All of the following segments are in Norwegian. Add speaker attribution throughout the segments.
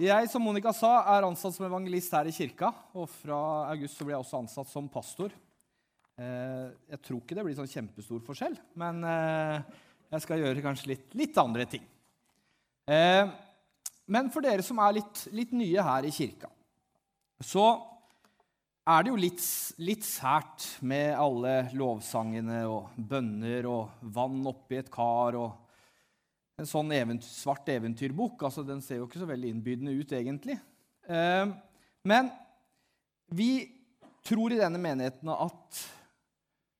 Speaker 1: Jeg som Monica sa, er ansatt som evangelist her i kirka. Og fra august så blir jeg også ansatt som pastor. Eh, jeg tror ikke det blir sånn kjempestor forskjell, men eh, jeg skal gjøre kanskje litt, litt andre ting. Eh, men for dere som er litt, litt, nye her i kirka, så er det jo litt, litt sært med alle lovsangene og bønner og vann oppi et kar og en sånn event, svart eventyrbok. altså Den ser jo ikke så veldig innbydende ut, egentlig. Eh, men vi tror i denne menigheten at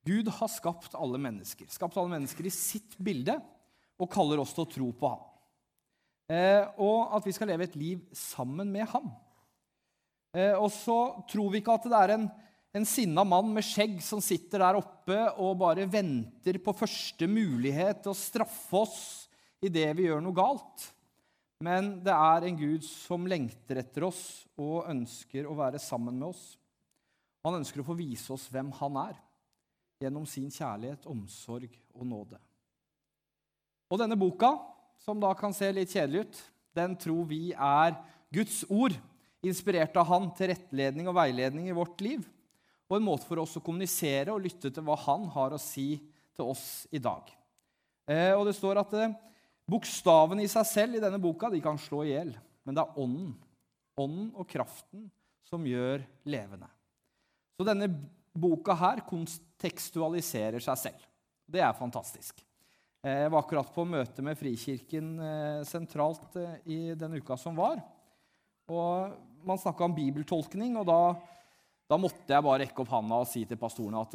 Speaker 1: Gud har skapt alle mennesker. Skapt alle mennesker i sitt bilde og kaller oss til å tro på ham. Eh, og at vi skal leve et liv sammen med ham. Eh, og så tror vi ikke at det er en, en sinna mann med skjegg som sitter der oppe og bare venter på første mulighet til å straffe oss idet vi gjør noe galt. Men det er en Gud som lengter etter oss og ønsker å være sammen med oss. Han ønsker å få vise oss hvem han er, gjennom sin kjærlighet, omsorg og nåde. Og denne boka, som da kan se litt kjedelig ut, den tror vi er Guds ord, inspirert av Han til rettledning og veiledning i vårt liv, og en måte for oss å kommunisere og lytte til hva Han har å si til oss i dag. Eh, og det står at eh, Bokstavene i seg selv i denne boka de kan slå i hjel, men det er ånden, ånden og kraften som gjør levende. Så denne boka her kontekstualiserer seg selv. Det er fantastisk. Eh, jeg var akkurat på møte med Frikirken eh, sentralt eh, i den uka som var. Og Man snakka om bibeltolkning, og da, da, måtte jeg bare rekke opp handa og si til pastorene at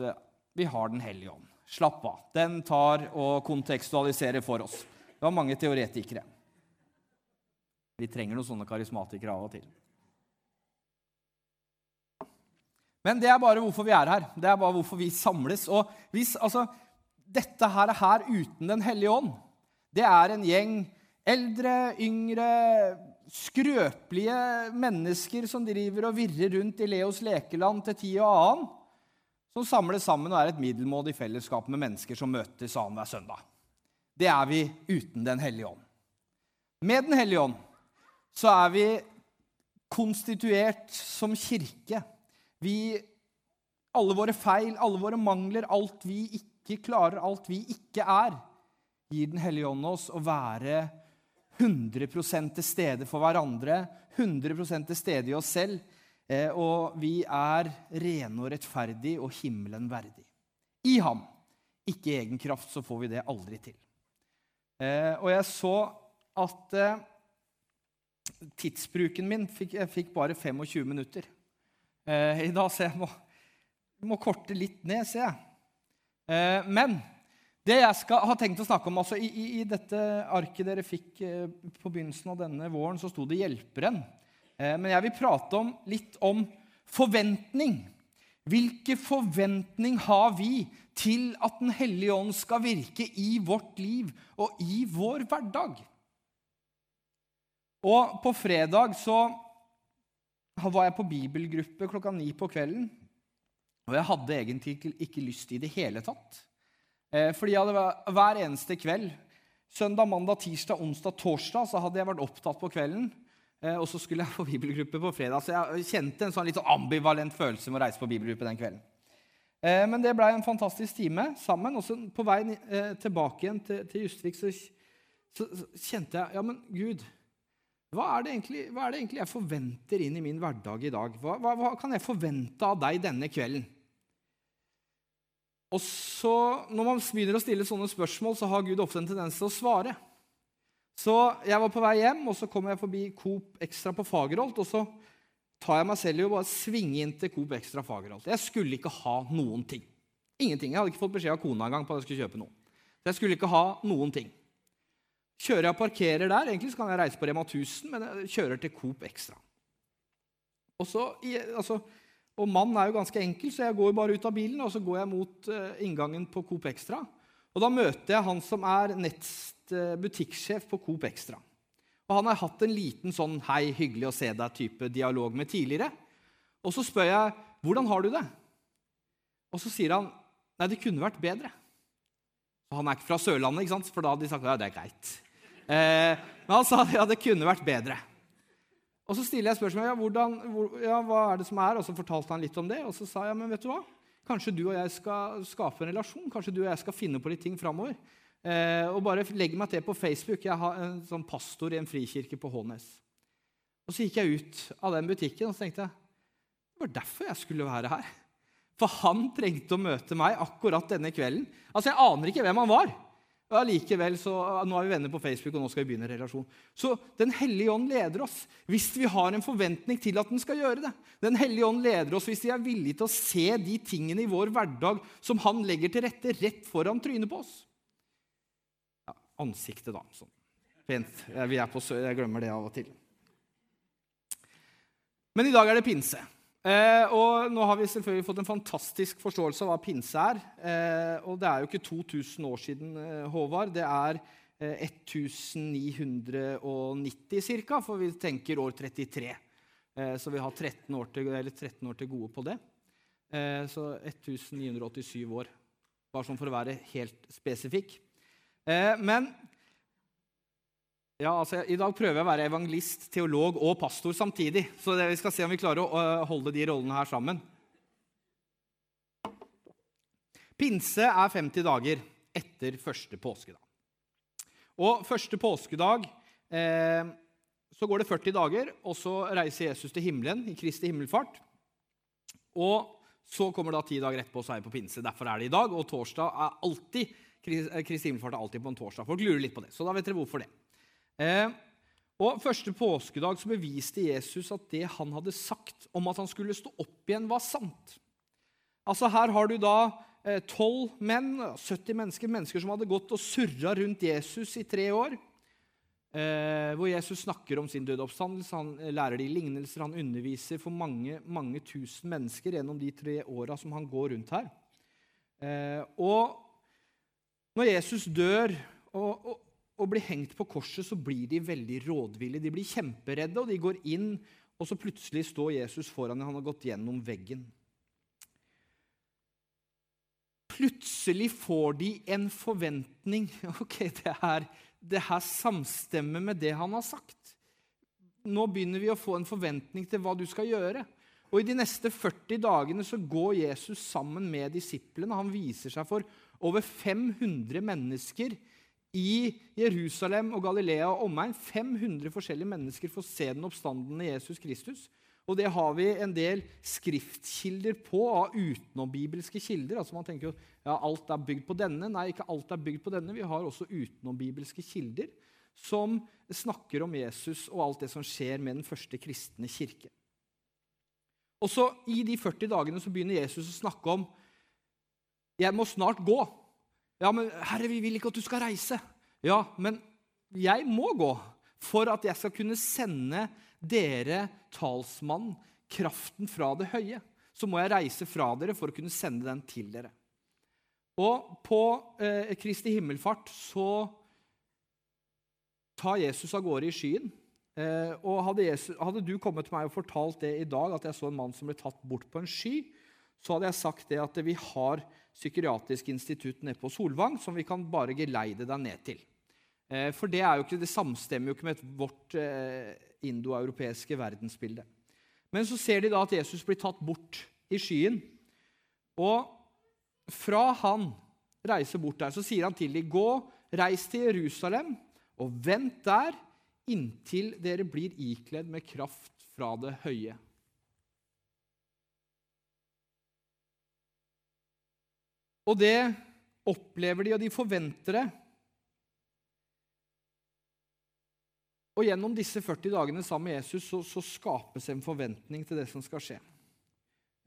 Speaker 1: vi har Den hellige ånd. Slapp av. Den tar og kontekstualiserer for oss. Det var mange teoretikere. Vi trenger noen sånne karismatikere av og til. Men det er bare hvorfor vi er her. Det er bare hvorfor vi samles. Og hvis, altså, dette her er her uten Den hellige ånd. Det er en gjeng eldre, yngre, skrøpelige mennesker som driver og virrer rundt i Leos lekeland til tid og annen, som samles sammen og er et middelmådig fellesskap med mennesker som møtes annenhver søndag det er vi uten Den hellige ånd. Med Den hellige ånd så er vi konstituert som kirke. Vi, alle våre feil, alle våre mangler, alt vi ikke klarer, alt vi ikke er, gir Den hellige ånd oss å være 100 til stede for hverandre, 100 til stede i oss selv. Eh, og vi er rene og rettferdige og himmelen verdig. I ham, ikke i egen kraft, så får vi det aldri til. Eh, og jeg så at eh, tidsbruken min fikk, Jeg fikk bare 25 minutter eh, i dag, så jeg må, må, korte litt ned, ser jeg. Eh, men det jeg skal, har tenkt å snakke om altså, i, i, dette arket dere fikk eh, på begynnelsen av denne våren, så sto det 'Hjelperen'. Eh, men jeg vil prate om, litt om forventning. Hvilke forventning har vi til at Den hellige ånd skal virke i vårt liv og i vår hverdag? Og på fredag så var jeg på bibelgruppe klokka ni på kvelden. Og jeg hadde egentlig ikke lyst i det hele tatt. Eh, fordi jeg hadde hver eneste kveld, søndag, mandag, tirsdag, onsdag, torsdag, så hadde jeg vært opptatt på kvelden og så skulle jeg på bibelgruppe på fredag, så jeg kjente en sånn litt sånn ambivalent følelse med å reise på bibelgruppe den kvelden. Eh, men det blei en fantastisk time sammen. Og så på vei eh, tilbake igjen til, til Justvik så, så, kjente jeg Ja, men Gud, hva er, egentlig, hva er det egentlig jeg forventer inn i min hverdag i dag? Hva, hva, hva kan jeg forvente av deg denne kvelden? Og så, Når man begynner å stille sånne spørsmål, så har Gud ofte en tendens til å svare. Så jeg var på vei hjem, og så kom jeg forbi Coop Extra på Fagerholt. Og så tar jeg meg selv i å bare svinge inn til Coop Extra Fagerholt. Jeg skulle ikke ha noen ting. Ingenting. Jeg hadde ikke fått beskjed av kona engang på at jeg skulle kjøpe noe. Så jeg skulle ikke ha noen ting. Kjører jeg og parkerer der Egentlig så kan jeg reise på Rema 1000, men jeg kjører til Coop Extra. Og, så, altså, og mannen er jo ganske enkel, så jeg går bare ut av bilen og så går jeg mot uh, inngangen på Coop Extra. Og Da møter jeg han som er nettst Eh, butikksjef på Coop Extra. Og Han har hatt en liten sånn 'hei, hyggelig å se deg'-type dialog med tidligere. Og så spør jeg 'hvordan har du det?' Og så sier han 'nei, det kunne vært bedre'. Og Han er ikke fra Sørlandet, ikke sant? for da hadde de sagt ja, det er greit. Eh, men han sa ja, det kunne vært bedre. Og så stiller jeg spørsmål ja, hvor, ja, hva er det som er, og så fortalte han litt om det. Og så sa jeg men vet du hva, kanskje du og jeg skal skape en relasjon. Kanskje du og jeg skal finne på litt ting framover. Eh, og bare legg meg til på Facebook. Jeg har en sånn pastor i en frikirke på Hånes. Og så gikk jeg ut av den butikken og så tenkte jeg, det var derfor jeg skulle være her. For han trengte å møte meg akkurat denne kvelden. Altså, Jeg aner ikke hvem han var. Og likevel, så, Nå er vi venner på Facebook, og nå skal vi begynne en relasjon. Så Den hellige ånd leder oss hvis vi har en forventning til at den skal gjøre det. Den hellige ånd leder oss hvis vi er villige til å se de tingene i vår hverdag som han legger til rette rett foran trynet på oss. Ja, ansiktet, da. Sånn. Pent. På, jeg glemmer det av og til. Men i dag er det pinse. Eh, og nå har vi selvfølgelig fått en fantastisk forståelse av hva pinse er. Eh, og det er jo ikke 2000 år siden, eh, Håvard. Det er 1990 ca., for vi tenker år 33. så vi har 13 år, til, 13 år til gode på det. så 1987 år. Bare sånn for å være helt spesifikk. men ja, altså, I dag prøver jeg å være evangelist, teolog og pastor samtidig. Så vi skal se om vi klarer å holde de rollene her sammen. Pinse er 50 dager etter første påskedag. Og første påskedag eh, så går det 40 dager, og så reiser Jesus til himmelen i Kristi himmelfart. Og så kommer da ti dager etterpå, så er vi på pinse. Derfor er det i dag. Og torsdag er alltid, Kristi himmelfart er alltid på en torsdag. Folk lurer litt på det. Så da vet dere hvorfor det. Eh, og Første påskedag så beviste Jesus at det han hadde sagt om at han skulle stå opp igjen, var sant. Altså Her har du da eh, tolv eh, menn, 70 mennesker, mennesker som hadde gått og surra rundt Jesus i tre år. Eh, hvor Jesus snakker om sin døde oppstandelse, han lærer de lignelser, han underviser for mange, mange tusen mennesker gjennom de tre åra som han går rundt her. Eh, og når Jesus dør og, og blir hengt på korset, så blir de veldig rådvillige. De blir kjemperedde, og de går inn, og så plutselig står Jesus foran dem. Han har gått gjennom veggen. Plutselig får de en forventning. Ok, det her, det her samstemmer med det han har sagt. Nå begynner vi å få en forventning til hva du skal gjøre. Og I de neste 40 dagene så går Jesus sammen med disiplene. Han viser seg for over 500 mennesker i Jerusalem og Galilea og omegn 500 forskjellige mennesker får se den oppstandende Jesus Kristus. Og det har vi en del skriftkilder på av utenombibelske kilder. Altså Man tenker jo ja, alt er bygd på denne. Nei, ikke alt er bygd på denne. Vi har også utenombibelske kilder som snakker om Jesus og alt det som skjer med den første kristne kirke. Og så I de 40 dagene så begynner Jesus å snakke om jeg må snart gå. Ja, men Herre, vi vil ikke at du skal reise. Ja, men jeg må gå for at jeg skal kunne sende dere, talsmann, kraften fra det høye. Så må jeg reise fra dere for å kunne sende den til dere. Og på eh, Kristi himmelfart så tar Jesus av gårde i skyen. Eh, og hadde, Jesus, hadde, du kommet til meg og fortalt det i dag, at jeg så en mann som ble tatt bort på en sky, så hadde jeg sagt det at vi har psykiatrisk institutt nede på Solvang som vi kan bare geleide deg ned til. Eh, for det, ikke, det samstemmer jo ikke med vårt eh, indoeuropeiske verdensbilde. Men så ser de da at Jesus blir tatt bort i skyen. Og fra han reiser bort der, så sier han til dem, gå, reis til Jerusalem og vent der inntil dere blir ikledd med kraft fra det høye. Og det opplever de, og de forventer det. Og gjennom disse 40 dagene sammen med Jesus så, så skapes en forventning til det som skal skje.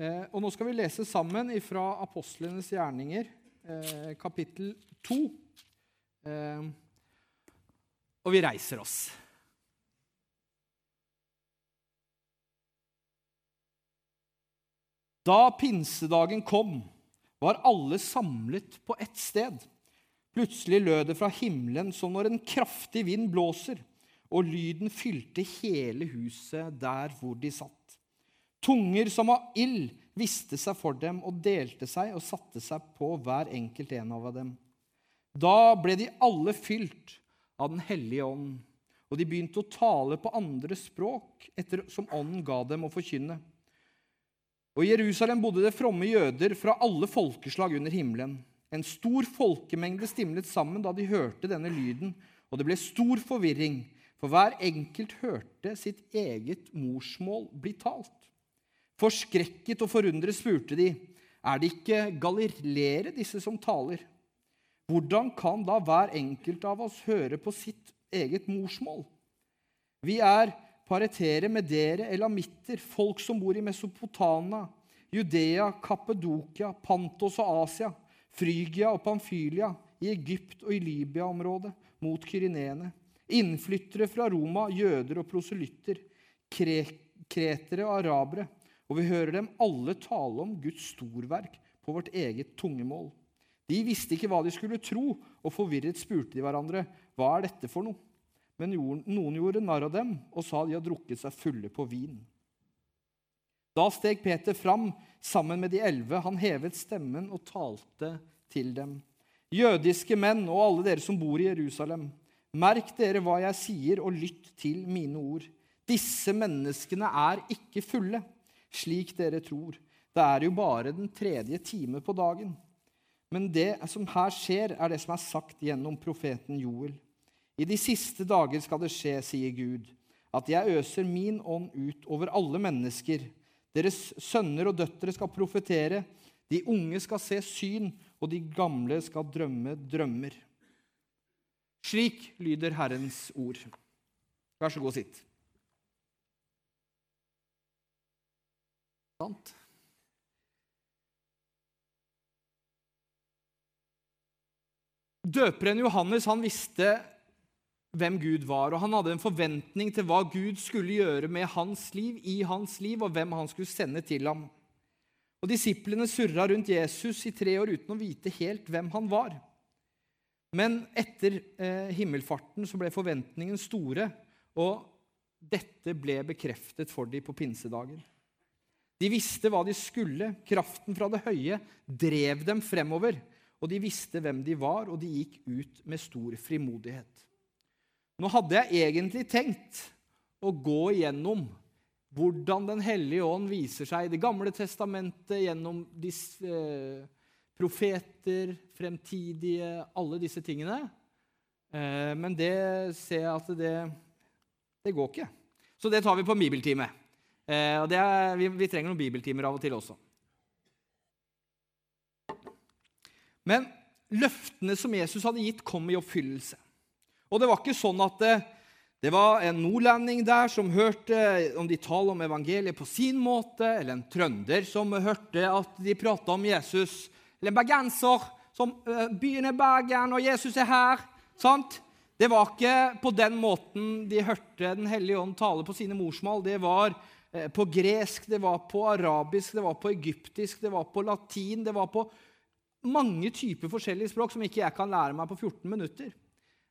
Speaker 1: Eh, og Nå skal vi lese sammen fra Apostlenes gjerninger, eh, kapittel 2. Eh, og vi reiser oss. Da pinsedagen kom var alle samlet på ett sted. Plutselig lød det fra himmelen som når en kraftig vind blåser, og lyden fylte hele huset der hvor de satt. Tunger som av ild viste seg for dem og delte seg og satte seg på hver enkelt en av dem. Da ble de alle fylt av Den hellige ånd og de begynte å tale på andre språk etter som ånden ga dem å forkynne. Og I Jerusalem bodde det fromme jøder fra alle folkeslag under himmelen. En stor folkemengde stimlet sammen da de hørte denne lyden, og det ble stor forvirring, for hver enkelt hørte sitt eget morsmål bli talt. Forskrekket og forundret spurte de, er det ikke galileere, disse som taler? Hvordan kan da hver enkelt av oss høre på sitt eget morsmål? Vi er paretere med dere elamitter, folk som bor i Mesopotamia, Judea, Kappedokia, Pantos og Asia, Frygia og Pamfylia, i Egypt og i Libya-området, mot kyrinene. Innflyttere fra Roma, jøder og proselytter, kre kretere og arabere. Og vi hører dem alle tale om Guds storverk på vårt eget tungemål. De visste ikke hva de skulle tro, og forvirret spurte de hverandre, hva er dette for noe? Men noen gjorde narr av dem og sa de hadde drukket seg fulle på vin. Da steg Peter fram sammen med de elleve. Han hevet stemmen og talte til dem. Jødiske menn og alle dere som bor i Jerusalem, merk dere hva jeg sier, og lytt til mine ord. Disse menneskene er ikke fulle, slik dere tror. Det er jo bare den tredje time på dagen. Men det som her skjer, er det som er sagt gjennom profeten Joel. I de siste dager skal det skje, sier Gud, at jeg øser min ånd ut over alle mennesker. Deres sønner og døtre skal profetere, de unge skal se syn, og de gamle skal drømme drømmer. Slik lyder Herrens ord. Vær så god, sitt. Sant? Døperen Johannes han visste hvem Gud var, og han hadde en forventning til hva Gud skulle gjøre med hans liv, i hans liv, og hvem han skulle sende til ham. Og Disiplene surra rundt Jesus i tre år uten å vite helt hvem han var. Men etter eh, himmelfarten så ble forventningen store, og dette ble bekreftet for dem på pinsedagen. De visste hva de skulle. Kraften fra det høye drev dem fremover og de visste hvem de var, og de gikk ut med stor frimodighet. Nå hadde jeg egentlig tenkt å gå igjennom hvordan Den hellige ånd viser seg i Det gamle testamentet, gjennom disse, eh, profeter, fremtidige Alle disse tingene. Eh, men det ser jeg at det, det går ikke. Så det tar vi på bibeltime. Eh, og er, vi, vi trenger noen bibeltimer av og til også. Men løftene som Jesus hadde gitt, kom i oppfyllelse. Og det var ikke sånn at det, det var en nordlending der som hørte om de taler om evangeliet på sin måte, eller en trønder som hørte at de prata om Jesus, eller en bergenser som uh, Byen er Bergen, og Jesus er her. sant? Det var ikke på den måten de hørte Den hellige ånd tale på sine morsmål. Det var på gresk, det var på arabisk, det var på egyptisk, det var på latin, det var på mange typer forskjellige språk som ikke jeg kan lære meg på 14 minutter.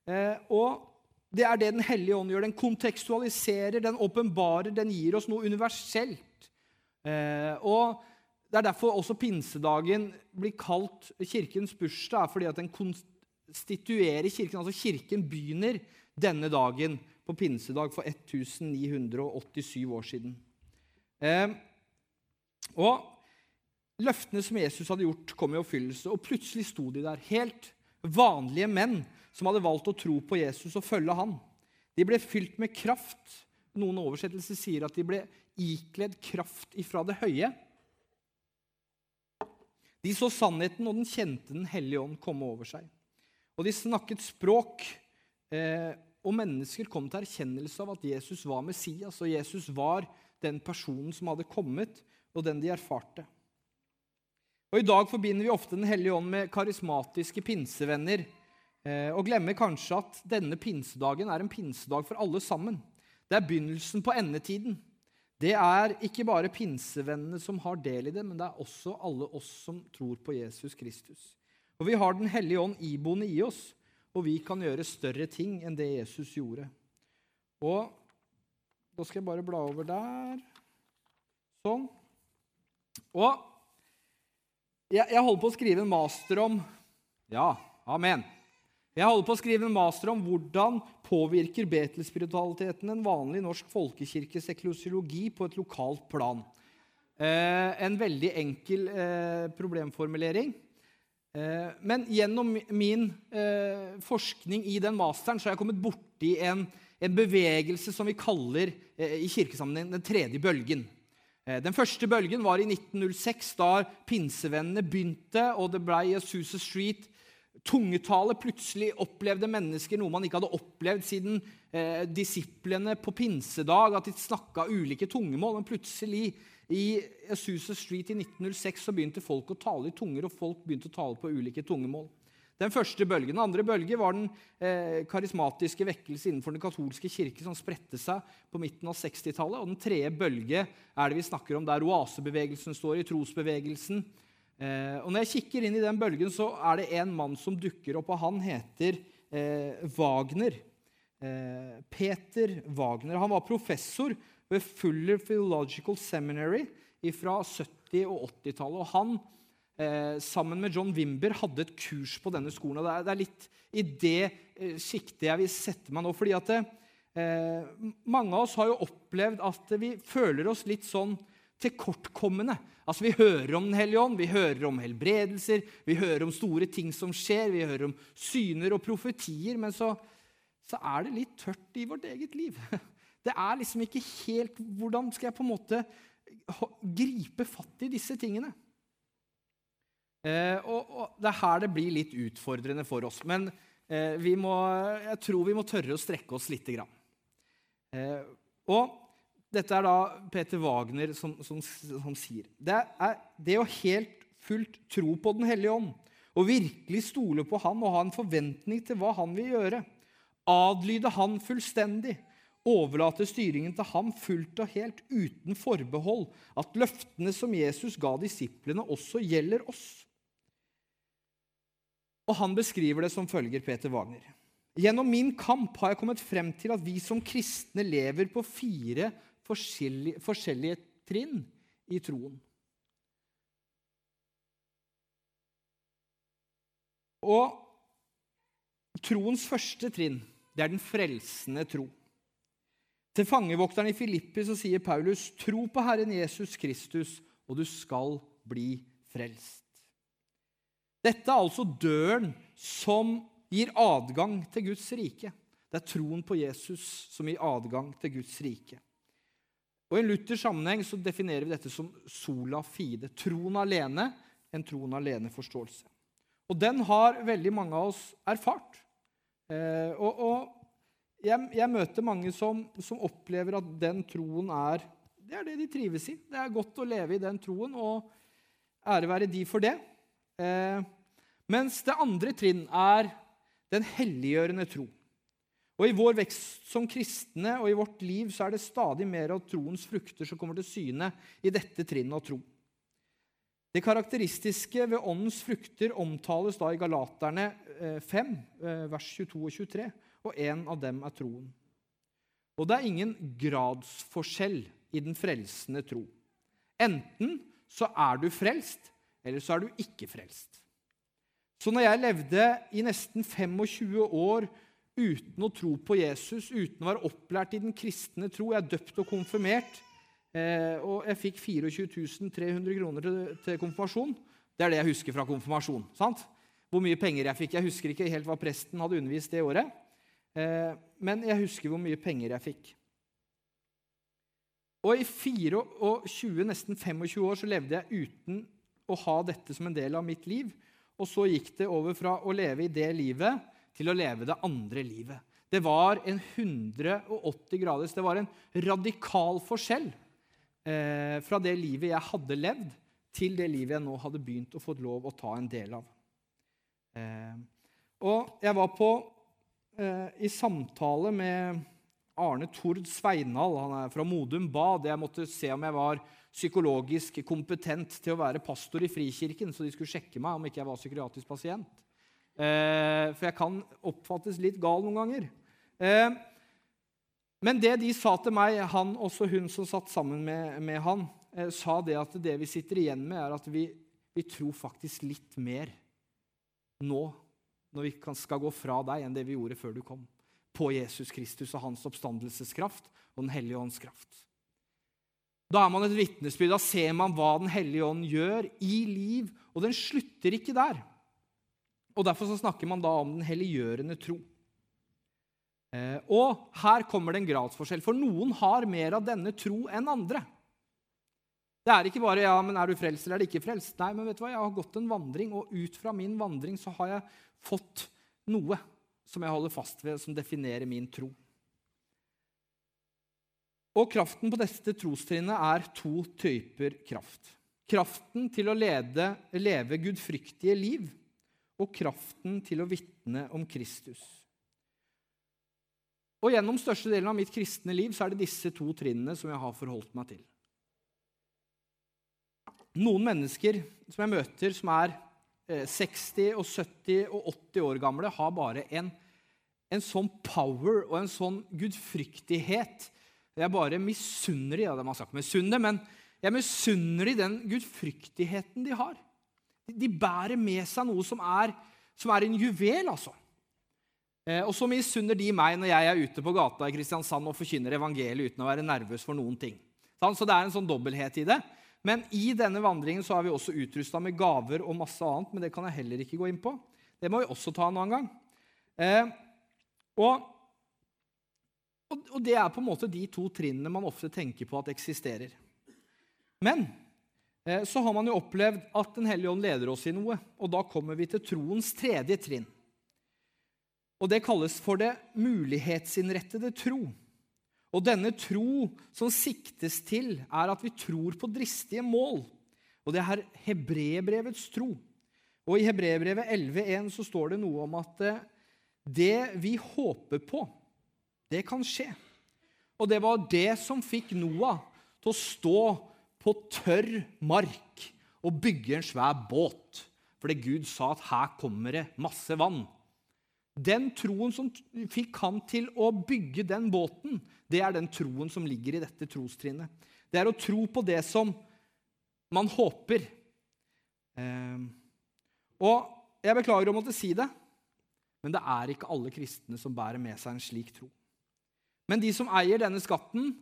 Speaker 1: Eh, og det er det Den hellige ånd gjør. Den kontekstualiserer, den åpenbarer, den gir oss noe universelt. Eh, og Det er derfor også pinsedagen blir kalt kirkens bursdag, fordi at den konstituerer kirken. Altså Kirken begynner denne dagen på pinsedag for 1987 år siden. Eh, og Løftene som Jesus hadde gjort, kom i oppfyllelse, og plutselig sto de der, helt vanlige menn som hadde valgt å tro på Jesus og følge han. De ble fylt med kraft. Noen oversettelser sier at de ble ikledd kraft ifra det høye. De så sannheten, og den kjente Den hellige ånd komme over seg. Og de snakket språk, eh, og mennesker kom til erkjennelse av at Jesus var Messias, og Jesus var den personen som hadde kommet, og den de erfarte. Og I dag forbinder vi ofte Den hellige ånd med karismatiske pinsevenner og glemmer kanskje at denne pinsedagen er en pinsedag for alle sammen. Det er begynnelsen på endetiden. Det er ikke bare pinsevennene som har del i det, men det er også alle oss som tror på Jesus Kristus. Og Vi har Den hellige ånd iboende i oss, og vi kan gjøre større ting enn det Jesus gjorde. Og Da skal jeg bare bla over der. Sånn. Og jeg, jeg holder på å skrive en master om Ja, amen. Jeg holder på å skrive en master om hvordan påvirker Betel-spiritualiteten en vanlig norsk folkekirkes eklosiologi på et lokalt plan. Eh, en veldig enkel eh, problemformulering. Eh, men gjennom min eh, forskning i den masteren så har jeg kommet borti en, en bevegelse som vi kaller eh, i kirkesammenheng den tredje bølgen. Eh, den første bølgen var i 1906, da pinsevennene begynte, og det ble Jesus Street tungetale. Plutselig opplevde mennesker noe man ikke hadde opplevd siden eh, disiplene på pinsedag, at de snakka ulike tungemål. Men plutselig, i Azusa Street i 1906, så begynte folk å tale i tunger, og folk begynte å tale på ulike tungemål. Den første bølgen. Den andre bølge var den eh, karismatiske vekkelse innenfor den katolske kirke som spredte seg på midten av 60-tallet. Og den tredje bølge er det vi snakker om der oasebevegelsen står i, trosbevegelsen. Eh, og Når jeg kikker inn i den bølgen, så er det en mann som dukker opp, og han heter eh, Wagner. Eh, Peter Wagner. Han var professor ved Fuller Theological Seminary fra 70- og 80-tallet. Og han, sammen med John Wimber, hadde et kurs på denne skolen. og Det er, litt i det siktet jeg vil sette meg nå. fordi at det, Mange av oss har jo opplevd at vi føler oss litt sånn tilkortkommende. Altså, Vi hører om Den hellige ånd, vi hører om helbredelser, vi hører om store ting som skjer, vi hører om syner og profetier, men så, så er det litt tørt i vårt eget liv. Det er liksom ikke helt Hvordan skal jeg på en måte gripe fatt i disse tingene? Eh, og, og, Det er her det blir litt utfordrende for oss. Men eh, må, jeg tror vi må tørre å strekke oss lite grann. Eh, og dette er da Peter Wagner som, som, som sier. Det er det å helt fullt tro på Den hellige ånd og virkelig stole på Han og ha en forventning til hva Han vil gjøre. Adlyde Han fullstendig. Overlate styringen til ham fullt og helt, uten forbehold. At løftene som Jesus ga disiplene, også gjelder oss. Og Han beskriver det som følger Peter Wagner. Gjennom min kamp har jeg kommet frem til at vi som kristne lever på fire forskjellige, forskjellige trinn i troen. Og troens første trinn, det er den frelsende tro. Til fangevokteren i Filippi så sier Paulus.: Tro på Herren Jesus Kristus, og du skal bli frelst. Dette er altså døren som gir adgang til Guds rike. Det er troen på Jesus som gir adgang til Guds rike. Og I en Luthers sammenheng så definerer vi dette som sola fide. Troen alene, en troen alene-forståelse. Og Den har veldig mange av oss erfart. Eh, og, og jeg, jeg, møter mange som, som, opplever at den troen er det er det de trives i. Det er godt å leve i den troen, og ære være de for det. Eh, mens det andre trinn er den helliggjørende tro. Og I vår vekst som kristne og i vårt liv så er det stadig mer av troens frukter som kommer til syne i dette trinnet av tro. Det karakteristiske ved åndens frukter omtales da i Galaterne 5, eh, eh, vers 22 og 23, og en av dem er troen. Og det er ingen gradsforskjell i den frelsende tro. Enten så er du frelst, eller så er du ikke frelst. Så når jeg levde i nesten 25 år uten å tro på Jesus, uten å være opplært i den kristne tro. Jeg er døpt og konfirmert, eh, og jeg fikk 24 300 kroner til, til, konfirmasjon. Det er det jeg husker fra konfirmasjon. sant? Hvor mye penger jeg fikk. Jeg husker ikke helt hva presten hadde undervist det året, eh, men jeg husker hvor mye penger jeg fikk. Og i 24, nesten 25 år så levde jeg uten å ha dette som en del av mitt liv. Og så gikk det over fra å leve i det livet til å leve det andre livet. Det var en 180 graders Det var en radikal forskjell eh, fra det livet jeg hadde levd, til det livet jeg nå hadde begynt å få lov å ta en del av. Eh, og jeg var på, eh, i samtale med Arne Tord Sveinal. Han er fra Modum Bad. Jeg måtte se om jeg var psykologisk kompetent til å være pastor i Frikirken, så de skulle sjekke meg om ikke jeg var psykiatrisk pasient. Eh, for jeg kan oppfattes litt gal noen ganger. Eh, men det de sa til meg, han også hun som satt sammen med, med han, eh, sa det at det vi sitter igjen med, er at vi, vi, tror faktisk litt mer nå når vi skal gå fra deg, enn det vi gjorde før du kom. På Jesus Kristus og hans oppstandelseskraft og Den hellige ånds kraft. Da er man et vitnesbyrd. Da ser man hva Den hellige ånd gjør i liv. Og den slutter ikke der. Og Derfor snakker man da om den helliggjørende tro. Eh, og her kommer det en gradsforskjell, for noen har mer av denne tro enn andre. Det er ikke bare ja, men er du frelst eller er du ikke frelst. Nei, men vet du hva, jeg har gått en vandring, og ut fra min vandring så har jeg fått noe som jeg holder fast ved, som definerer min tro. Og kraften på dette trostrinnet er to typer kraft. Kraften til å lede, leve gudfryktige liv og kraften til å vitne om Kristus. Og Gjennom største delen av mitt kristne liv så er det disse to trinnene som jeg har forholdt meg til. Noen mennesker som jeg møter, som er 60 eh, og 70 og 80 år gamle, har bare en, en sånn power og en sånn gudfryktighet jeg bare misunner de, ja, Man har sagt misunne, men jeg misunner de den gudfryktigheten de har. De bærer med seg noe som er, som er en juvel, altså. Eh, og så misunner de meg når jeg er ute på gata i Kristiansand og forkynner evangeliet uten å være nervøs for noen ting. Så det er en sånn dobbelthet i det. Men i denne vandringen så er vi også utrusta med gaver og masse annet, men det kan jeg heller ikke gå inn på. Det må vi også ta en annen gang. Eh, og og det er på en måte de to trinnene man ofte tenker på at eksisterer. Men så har man jo opplevd at Den hellige ånd leder oss i noe, og da kommer vi til troens tredje trinn. Og Det kalles for det mulighetsinnrettede tro. Og denne tro som siktes til, er at vi tror på dristige mål. Og det er hebreerbrevets tro. Og I hebreerbrevet 11,1 så står det noe om at eh, det vi håper på det kan skje. Og det var det som fikk Noah til å stå på tørr mark og bygge en svær båt. Fordi Gud sa at her kommer det masse vann. Den troen som fikk han til å bygge den båten, det er den troen som ligger i dette trostrinnet. Det er å tro på det som man håper. Eh, og jeg beklager å måtte si det, men det er ikke alle kristne som bærer med seg en slik tro. Men de som eier denne skatten,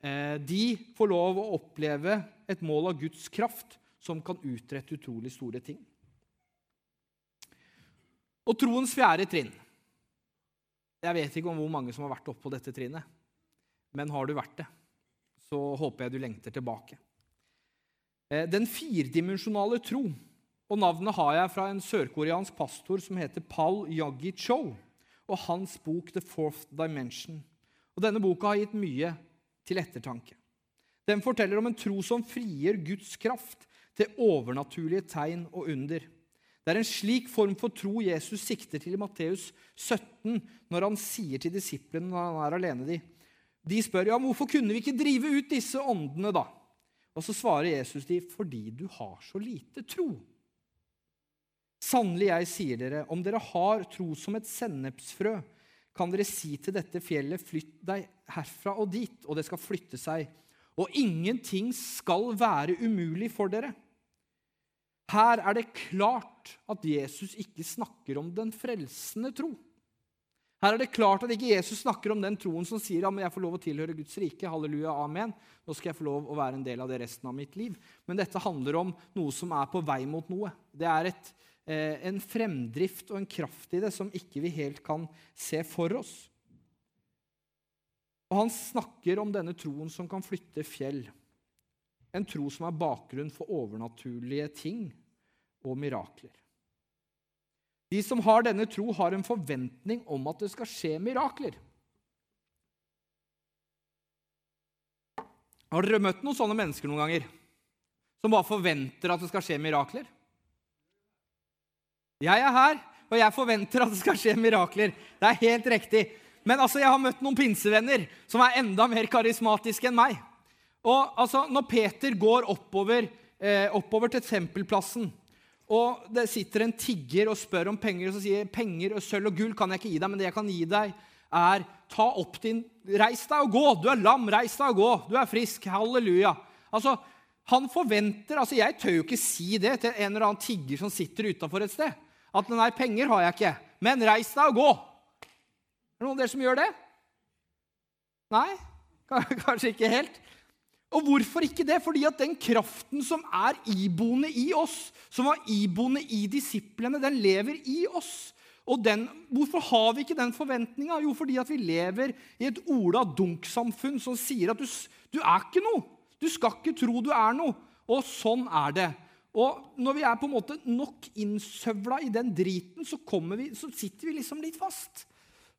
Speaker 1: de får lov å oppleve et mål av Guds kraft som kan utrette utrolig store ting. Og troens fjerde trinn. Jeg vet ikke om hvor mange som har vært oppe på dette trinnet. Men har du vært det, så håper jeg du lengter tilbake. Eh, den firdimensjonale tro. Og navnet har jeg fra en sørkoreansk pastor som heter Paul Yagi Cho, og hans bok The Fourth Dimension. Og Denne boka har gitt mye til ettertanke. Den forteller om en tro som frigjør Guds kraft til overnaturlige tegn og under. Det er en slik form for tro Jesus sikter til i Matteus 17, når han sier til disiplene når han er alene de, de spør ja, hvorfor kunne vi ikke drive ut disse åndene. da? Og Så svarer Jesus de, fordi du har så lite tro. Sannelig, jeg sier dere, om dere har tro som et sennepsfrø, kan dere si til dette fjellet, flytt deg herfra og dit, og det skal flytte seg. Og ingenting skal være umulig for dere. Her er det klart at Jesus ikke snakker om den frelsende tro. Her er det klart at ikke Jesus snakker om den troen som sier ja, men jeg får lov å tilhøre Guds rike. Halleluja, amen. Nå skal jeg få lov å være en del av det resten av mitt liv. Men dette handler om noe som er på vei mot noe. Det er et en fremdrift og en kraft i det som ikke vi helt kan se for oss. Og Han snakker om denne troen som kan flytte fjell. En tro som er bakgrunn for overnaturlige ting og mirakler. De som har denne tro, har en forventning om at det skal skje mirakler. Har dere møtt noen sånne mennesker noen ganger? Som bare forventer at det skal skje mirakler? Jeg er her, og jeg forventer at det skal skje mirakler. Det er helt riktig. Men altså, jeg har møtt noen pinsevenner som er enda mer karismatiske enn meg. Og altså, Når Peter går oppover, eh, oppover til tempelplassen, og det sitter en tigger og spør om penger, og så sier penger og sølv og gull kan jeg ikke gi deg, men det jeg kan gi deg, er ta opp din Reis deg og gå! Du er lam, reis deg og gå! Du er frisk! Halleluja! Altså, han forventer altså Jeg tør jo ikke si det til en eller annen tigger som sitter utafor et sted. At nei, penger har jeg ikke, men reis deg og gå. Er det noen av dere som gjør det? Nei? Kanskje ikke helt. Og hvorfor ikke det? Fordi at den kraften som er iboende i oss, som var iboende i disiplene, den lever i oss. Og den, Hvorfor har vi ikke den forventninga? Jo, fordi at vi lever i et Ola Dunk-samfunn som sier at du, du, er ikke noe. Du skal ikke tro du er noe. Og sånn er det. Og når vi er på en måte nok innsøvla i den driten, så, vi, så sitter vi liksom litt fast.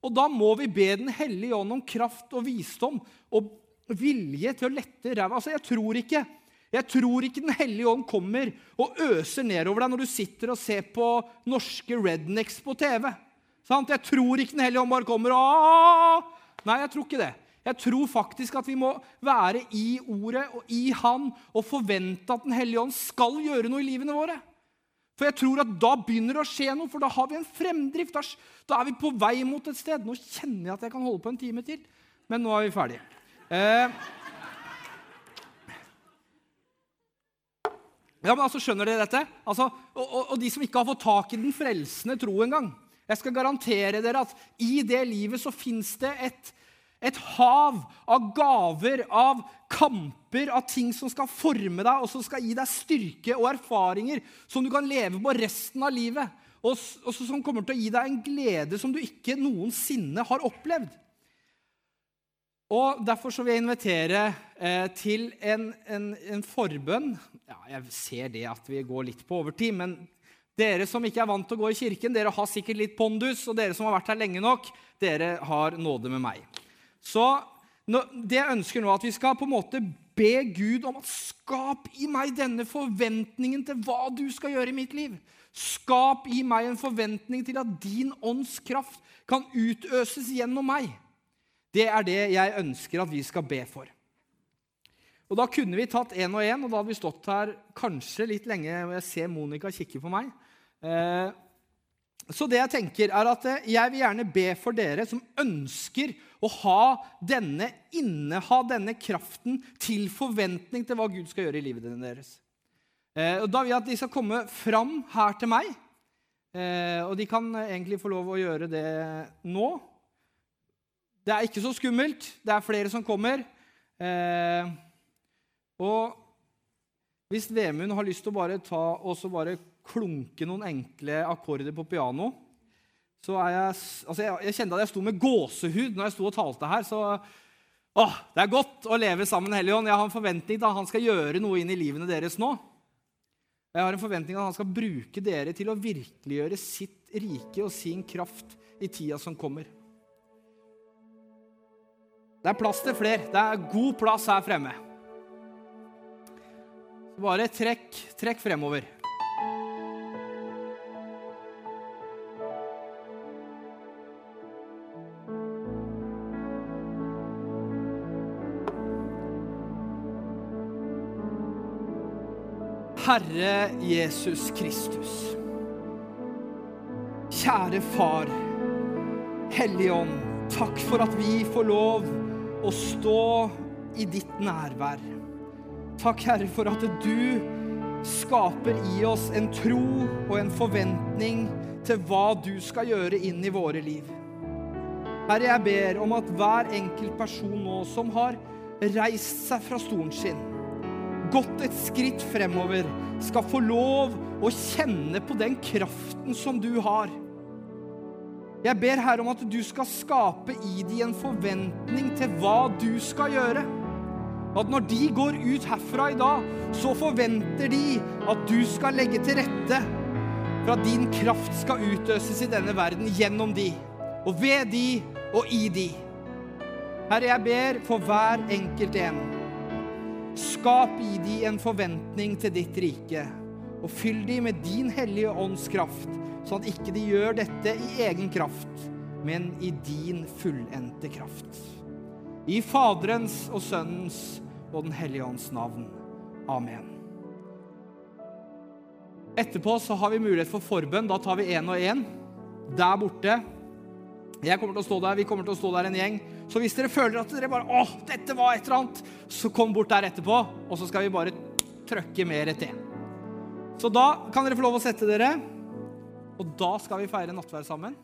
Speaker 1: Og da må vi be Den hellige ånd om kraft og visdom og vilje til å lette ræva. Altså, jeg tror ikke jeg tror ikke Den hellige ånd kommer og øser nedover deg når du sitter og ser på norske rednecks på TV. Sant? Jeg tror ikke Den hellige ånd bare kommer og Nei, jeg tror ikke det. Jeg tror faktisk at vi må være i Ordet og i Han og forvente at Den hellige ånd skal gjøre noe i livene våre. For jeg tror at da begynner det å skje noe, for da har vi en fremdrift. Da er vi på vei mot et sted. Nå kjenner jeg at jeg kan holde på en time til, men nå er vi ferdige. Eh, ja, men altså, Skjønner dere dette? Altså, og, og, og, de som ikke har fått tak i den frelsende tro engang. Jeg skal garantere dere at i det livet så fins det et, et hav av gaver, av kamper, av ting som skal forme deg, og som skal gi deg styrke og erfaringer som du kan leve på resten av livet. Og, som kommer til å gi deg en glede som du ikke noensinne har opplevd. Og Derfor så vil jeg invitere eh, til en, en, en, forbønn. Ja, jeg ser det at vi går litt på overtid, men dere som ikke er vant til å gå i kirken, dere har sikkert litt pondus, og dere som har vært her lenge nok, dere har nåde med meg. Så det jeg ønsker nå, at vi skal på en måte be Gud om at skap i meg denne forventningen til hva du skal gjøre i mitt liv. Skap i meg en forventning til at din ånds kraft kan utøses gjennom meg. Det er det jeg ønsker at vi skal be for. Og Da kunne vi tatt én og én, og da hadde vi stått her kanskje litt lenge. og Jeg ser Monica kikke på meg. Eh, så det jeg tenker er at eh, jeg vil gjerne be for dere som ønsker å ha denne, inneha denne kraften til forventning til hva Gud skal gjøre i livet deres. Eh, og Da vil jeg at de skal komme fram her til meg. Og de kan egentlig få lov å gjøre det nå. Det er ikke så skummelt. Det er flere som kommer. Eh, og hvis Vemund har lyst til å bare ta og bare klunke noen enkle akkorder på piano så er jeg, altså jeg, jeg kjente at jeg sto med gåsehud når jeg sto og talte her. så åh, Det er godt å leve sammen med Helligånd. Jeg har en forventning til at han skal gjøre noe inn i livene deres nå. Jeg har en forventning til at han skal bruke dere til å virkeliggjøre sitt rike og sin kraft i tida som kommer. Det er plass til flere. Det er god plass her fremme. Bare trekk, trekk fremover. Herre Jesus Kristus. Kjære Far, Hellige Ånd, takk for at vi får lov å stå i ditt nærvær. Takk, Herre, for at du skaper i oss en tro og en forventning til hva du skal gjøre inn i våre liv. Herre, jeg ber om at hver enkelt person nå som har reist seg fra stolen sin, gått et skritt fremover, skal få lov å kjenne på den kraften som du har. Jeg ber Herre om at du skal skape i de en forventning til hva du skal gjøre. At når de går ut herfra i dag, så forventer de at du skal legge til rette for at din kraft skal utøses i denne verden gjennom de, og ved de og i de. Herre, jeg ber for hver enkelt en. Skap i de en forventning til ditt rike, og fyll de med din hellige ånds kraft sånn at ikke de gjør dette i egen kraft, men i din fullendte kraft. I Faderens og Sønnens og Den hellige ånds navn. Amen. Etterpå så har vi mulighet for forbønn. Da tar vi én og én. Der borte. Jeg kommer til å stå der, Vi kommer til å stå der en gjeng. Så hvis dere føler at dere bare åh, dette var et eller annet, så kom bort der etterpå, og så skal vi bare trøkke mer til. Så da kan dere få lov å sette dere. Og da skal vi feire nattverd sammen.